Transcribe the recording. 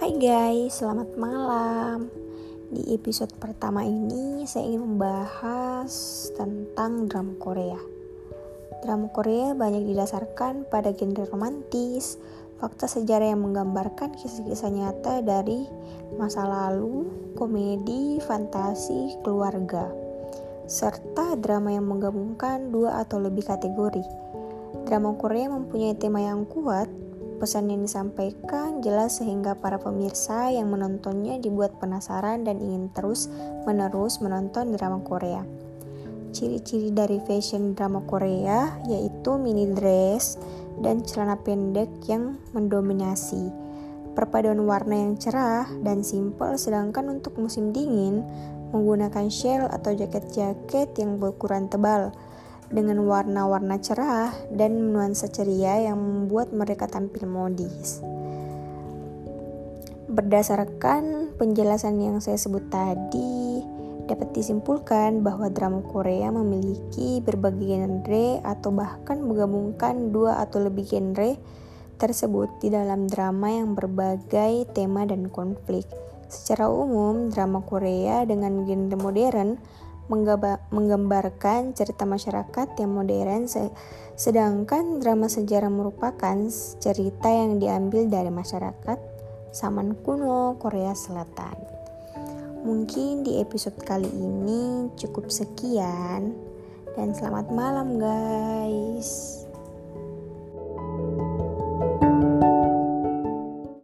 Hai guys, selamat malam. Di episode pertama ini saya ingin membahas tentang drama Korea. Drama Korea banyak didasarkan pada genre romantis, fakta sejarah yang menggambarkan kisah-kisah nyata dari masa lalu, komedi, fantasi, keluarga, serta drama yang menggabungkan dua atau lebih kategori. Drama Korea mempunyai tema yang kuat, Pesan yang disampaikan jelas sehingga para pemirsa yang menontonnya dibuat penasaran dan ingin terus menerus menonton drama Korea. Ciri-ciri dari fashion drama Korea yaitu mini dress dan celana pendek yang mendominasi. Perpaduan warna yang cerah dan simpel sedangkan untuk musim dingin menggunakan shell atau jaket-jaket yang berukuran tebal dengan warna-warna cerah dan nuansa ceria yang membuat mereka tampil modis. Berdasarkan penjelasan yang saya sebut tadi, dapat disimpulkan bahwa drama Korea memiliki berbagai genre atau bahkan menggabungkan dua atau lebih genre tersebut di dalam drama yang berbagai tema dan konflik. Secara umum, drama Korea dengan genre modern menggambarkan cerita masyarakat yang modern sedangkan drama sejarah merupakan cerita yang diambil dari masyarakat zaman kuno Korea Selatan. Mungkin di episode kali ini cukup sekian dan selamat malam guys.